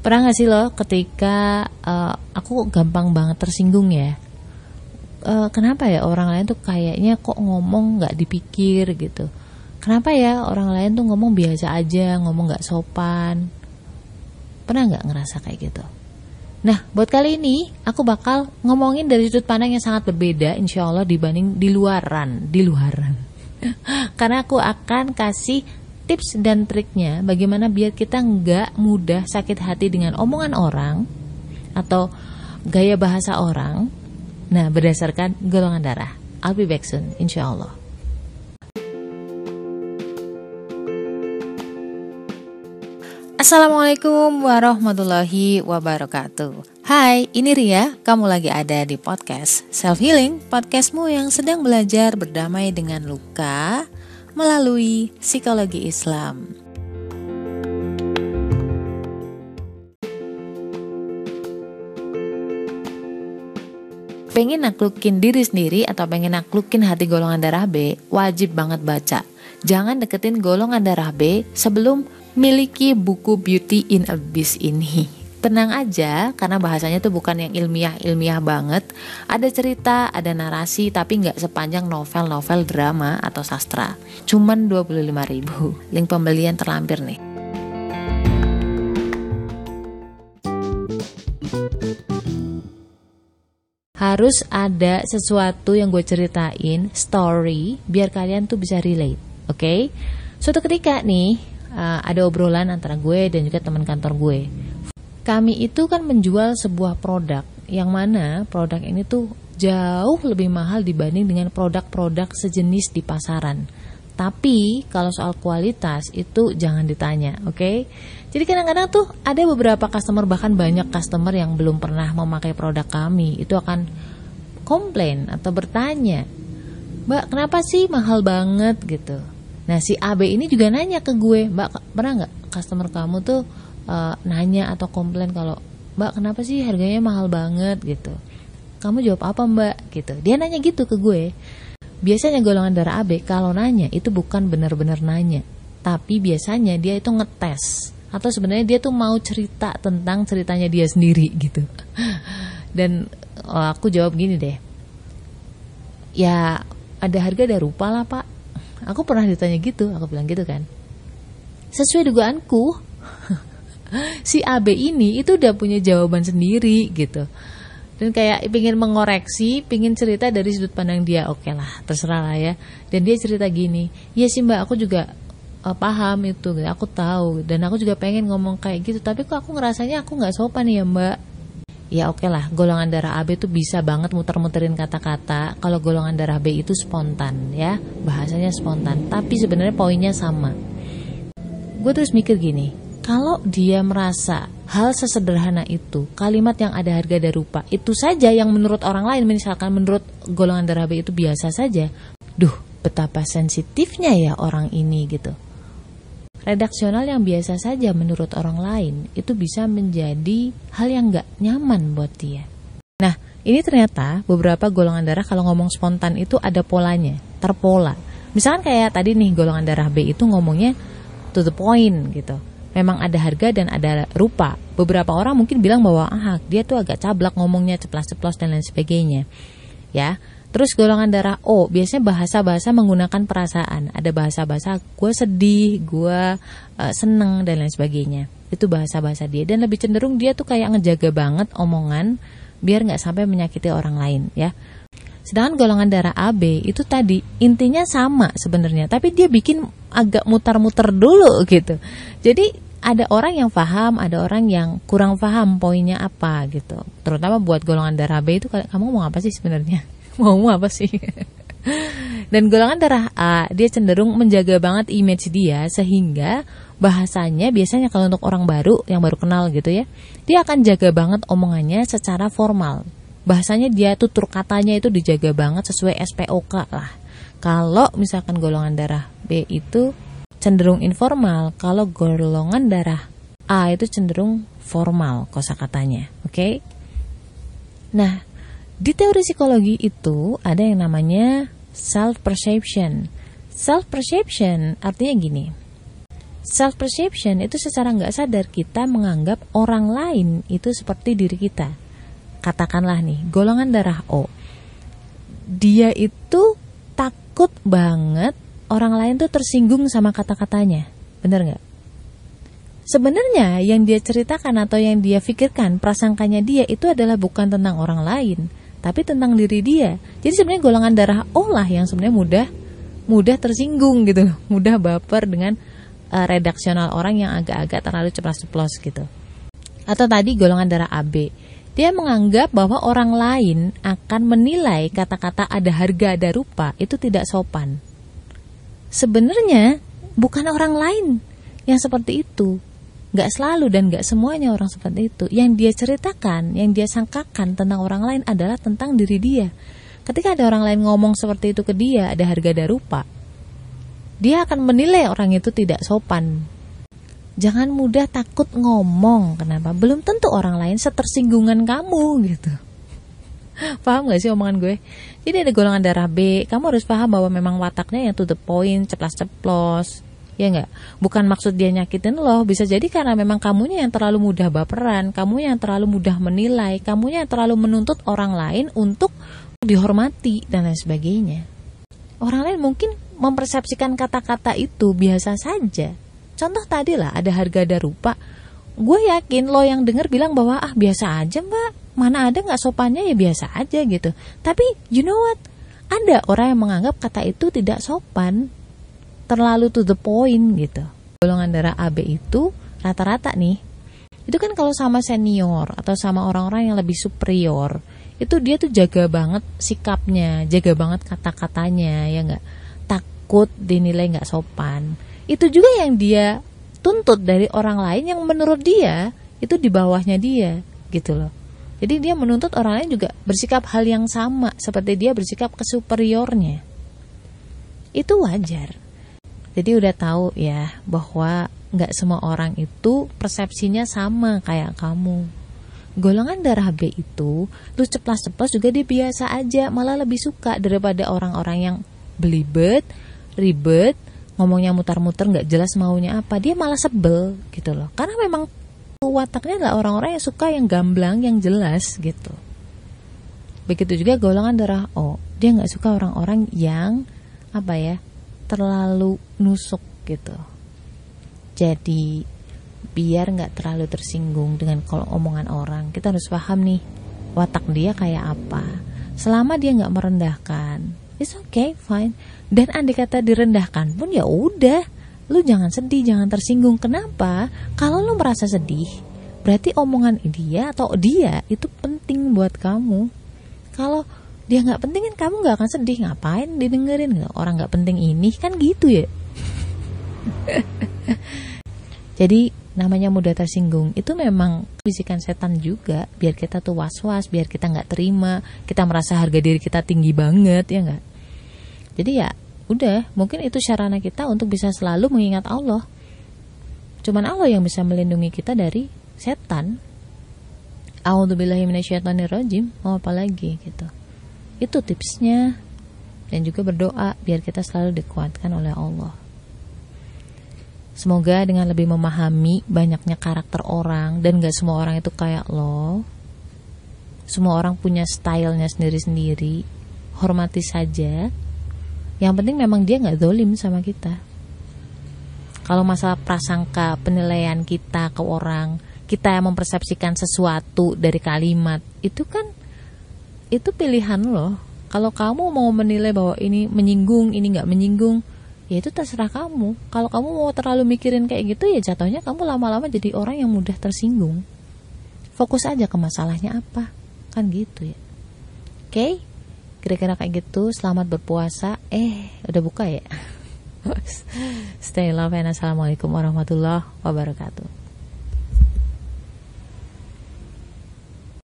Pernah gak sih lo ketika uh, aku gampang banget tersinggung ya? Uh, kenapa ya orang lain tuh kayaknya kok ngomong nggak dipikir gitu? Kenapa ya orang lain tuh ngomong biasa aja, ngomong nggak sopan? Pernah nggak ngerasa kayak gitu? Nah, buat kali ini aku bakal ngomongin dari sudut pandang yang sangat berbeda, insya Allah dibanding di luaran, di luaran. Karena aku akan kasih tips dan triknya bagaimana biar kita nggak mudah sakit hati dengan omongan orang atau gaya bahasa orang. Nah, berdasarkan golongan darah. I'll be back soon, insya Allah. Assalamualaikum warahmatullahi wabarakatuh Hai, ini Ria, kamu lagi ada di podcast Self Healing Podcastmu yang sedang belajar berdamai dengan luka, melalui psikologi Islam. Pengen naklukin diri sendiri atau pengen naklukin hati golongan darah B, wajib banget baca. Jangan deketin golongan darah B sebelum miliki buku Beauty in Abyss ini tenang aja karena bahasanya tuh bukan yang ilmiah-ilmiah banget. Ada cerita, ada narasi tapi nggak sepanjang novel-novel drama atau sastra. Cuman 25 ribu. Link pembelian terlampir nih. Harus ada sesuatu yang gue ceritain, story, biar kalian tuh bisa relate, oke? Okay? Suatu ketika nih, uh, ada obrolan antara gue dan juga teman kantor gue kami itu kan menjual sebuah produk yang mana produk ini tuh jauh lebih mahal dibanding dengan produk-produk sejenis di pasaran. Tapi kalau soal kualitas itu jangan ditanya, oke? Okay? Jadi kadang-kadang tuh ada beberapa customer bahkan banyak customer yang belum pernah memakai produk kami itu akan komplain atau bertanya, Mbak kenapa sih mahal banget gitu? Nah si AB ini juga nanya ke gue, Mbak pernah nggak customer kamu tuh uh, nanya atau komplain kalau Mbak kenapa sih harganya mahal banget gitu. Kamu jawab apa Mbak gitu. Dia nanya gitu ke gue. Biasanya golongan darah AB kalau nanya itu bukan benar-benar nanya, tapi biasanya dia itu ngetes atau sebenarnya dia tuh mau cerita tentang ceritanya dia sendiri gitu. Dan oh, aku jawab gini deh. Ya ada harga ada rupa lah pak. Aku pernah ditanya gitu, aku bilang gitu kan. Sesuai dugaanku, si AB ini itu udah punya jawaban sendiri gitu dan kayak ingin mengoreksi, ingin cerita dari sudut pandang dia, oke okay lah, terserah lah ya. Dan dia cerita gini, ya sih mbak, aku juga uh, paham itu, aku tahu, dan aku juga pengen ngomong kayak gitu, tapi kok aku ngerasanya aku nggak sopan ya mbak. Ya oke okay lah, golongan darah AB itu bisa banget muter-muterin kata-kata. Kalau golongan darah B itu spontan ya, bahasanya spontan. Tapi sebenarnya poinnya sama. Gue terus mikir gini, kalau dia merasa hal sesederhana itu, kalimat yang ada harga dan rupa, itu saja yang menurut orang lain, misalkan menurut golongan darah B itu biasa saja, duh betapa sensitifnya ya orang ini gitu. Redaksional yang biasa saja menurut orang lain itu bisa menjadi hal yang gak nyaman buat dia. Nah, ini ternyata beberapa golongan darah kalau ngomong spontan itu ada polanya, terpola. Misalkan kayak tadi nih golongan darah B itu ngomongnya to the point gitu memang ada harga dan ada rupa. Beberapa orang mungkin bilang bahwa ah dia tuh agak cablak ngomongnya ceplas-ceplos dan lain sebagainya. Ya. Terus golongan darah O biasanya bahasa-bahasa menggunakan perasaan. Ada bahasa-bahasa gue sedih, gue uh, seneng dan lain sebagainya. Itu bahasa-bahasa dia dan lebih cenderung dia tuh kayak ngejaga banget omongan biar nggak sampai menyakiti orang lain ya. Sedangkan golongan darah AB itu tadi intinya sama sebenarnya, tapi dia bikin agak mutar-muter dulu gitu. Jadi ada orang yang paham, ada orang yang kurang paham poinnya apa gitu. Terutama buat golongan darah B itu kamu mau apa sih sebenarnya? Mau apa sih? Dan golongan darah A dia cenderung menjaga banget image dia sehingga bahasanya biasanya kalau untuk orang baru yang baru kenal gitu ya, dia akan jaga banget omongannya secara formal bahasanya dia tutur katanya itu dijaga banget sesuai SPOK lah. Kalau misalkan golongan darah B itu cenderung informal, kalau golongan darah A itu cenderung formal kosakatanya, oke? Okay? Nah, di teori psikologi itu ada yang namanya self perception. Self perception artinya gini. self perception itu secara nggak sadar kita menganggap orang lain itu seperti diri kita. Katakanlah nih, golongan darah O. Dia itu takut banget orang lain tuh tersinggung sama kata-katanya. Bener nggak? Sebenarnya yang dia ceritakan atau yang dia pikirkan, prasangkanya dia itu adalah bukan tentang orang lain, tapi tentang diri dia. Jadi sebenarnya golongan darah O lah yang sebenarnya mudah mudah tersinggung gitu, mudah baper dengan uh, redaksional orang yang agak-agak terlalu ceplas-ceplos gitu. Atau tadi golongan darah AB. Dia menganggap bahwa orang lain akan menilai kata-kata ada harga ada rupa itu tidak sopan. Sebenarnya bukan orang lain yang seperti itu. Gak selalu dan gak semuanya orang seperti itu. Yang dia ceritakan, yang dia sangkakan tentang orang lain adalah tentang diri dia. Ketika ada orang lain ngomong seperti itu ke dia, ada harga ada rupa, dia akan menilai orang itu tidak sopan. Jangan mudah takut ngomong. Kenapa? Belum tentu orang lain setersinggungan kamu gitu. paham gak sih omongan gue? Jadi ada golongan darah B, kamu harus paham bahwa memang wataknya yang to the point, ceplas-ceplos. Ya enggak? Bukan maksud dia nyakitin loh, bisa jadi karena memang kamunya yang terlalu mudah baperan, kamu yang terlalu mudah menilai, kamunya yang terlalu menuntut orang lain untuk dihormati dan lain sebagainya. Orang lain mungkin mempersepsikan kata-kata itu biasa saja. Contoh tadi lah ada harga ada rupa. Gue yakin lo yang denger bilang bahwa ah biasa aja mbak, mana ada nggak sopannya ya biasa aja gitu. Tapi you know what? Ada orang yang menganggap kata itu tidak sopan, terlalu to the point gitu. Golongan darah AB itu rata-rata nih, itu kan kalau sama senior atau sama orang-orang yang lebih superior, itu dia tuh jaga banget sikapnya, jaga banget kata-katanya, ya nggak takut dinilai nggak sopan. Itu juga yang dia tuntut dari orang lain yang menurut dia itu di bawahnya dia, gitu loh. Jadi dia menuntut orang lain juga bersikap hal yang sama seperti dia bersikap ke superiornya. Itu wajar. Jadi udah tahu ya bahwa nggak semua orang itu persepsinya sama kayak kamu. Golongan darah B itu, lu ceplas-ceplos juga dia biasa aja, malah lebih suka daripada orang-orang yang belibet, ribet ngomongnya mutar-muter nggak jelas maunya apa dia malah sebel gitu loh. Karena memang wataknya adalah orang-orang yang suka yang gamblang yang jelas gitu. Begitu juga golongan darah O. Dia nggak suka orang-orang yang apa ya terlalu nusuk gitu. Jadi biar nggak terlalu tersinggung dengan kalau omongan orang. Kita harus paham nih watak dia kayak apa. Selama dia nggak merendahkan it's okay fine dan andai kata direndahkan pun ya udah, lu jangan sedih, jangan tersinggung. Kenapa? Kalau lu merasa sedih, berarti omongan dia atau dia itu penting buat kamu. Kalau dia nggak penting kan kamu nggak akan sedih. Ngapain didengerin? Orang nggak penting ini kan gitu ya. Jadi namanya mudah tersinggung itu memang bisikan setan juga biar kita tuh was-was biar kita nggak terima kita merasa harga diri kita tinggi banget ya nggak jadi ya udah, mungkin itu sarana kita untuk bisa selalu mengingat Allah. Cuman Allah yang bisa melindungi kita dari setan. A'udzubillahiminasyaitonirrajim. Mau apa lagi gitu. Itu tipsnya. Dan juga berdoa biar kita selalu dikuatkan oleh Allah. Semoga dengan lebih memahami banyaknya karakter orang dan gak semua orang itu kayak lo. Semua orang punya stylenya sendiri-sendiri. Hormati saja yang penting memang dia nggak dolim sama kita. Kalau masalah prasangka penilaian kita ke orang kita yang mempersepsikan sesuatu dari kalimat itu kan itu pilihan loh kalau kamu mau menilai bahwa ini menyinggung ini nggak menyinggung ya itu terserah kamu. Kalau kamu mau terlalu mikirin kayak gitu ya jatuhnya kamu lama-lama jadi orang yang mudah tersinggung. Fokus aja ke masalahnya apa. Kan gitu ya. Oke? Okay? kira-kira kayak gitu. Selamat berpuasa eh udah buka ya? Stay love and assalamualaikum warahmatullahi wabarakatuh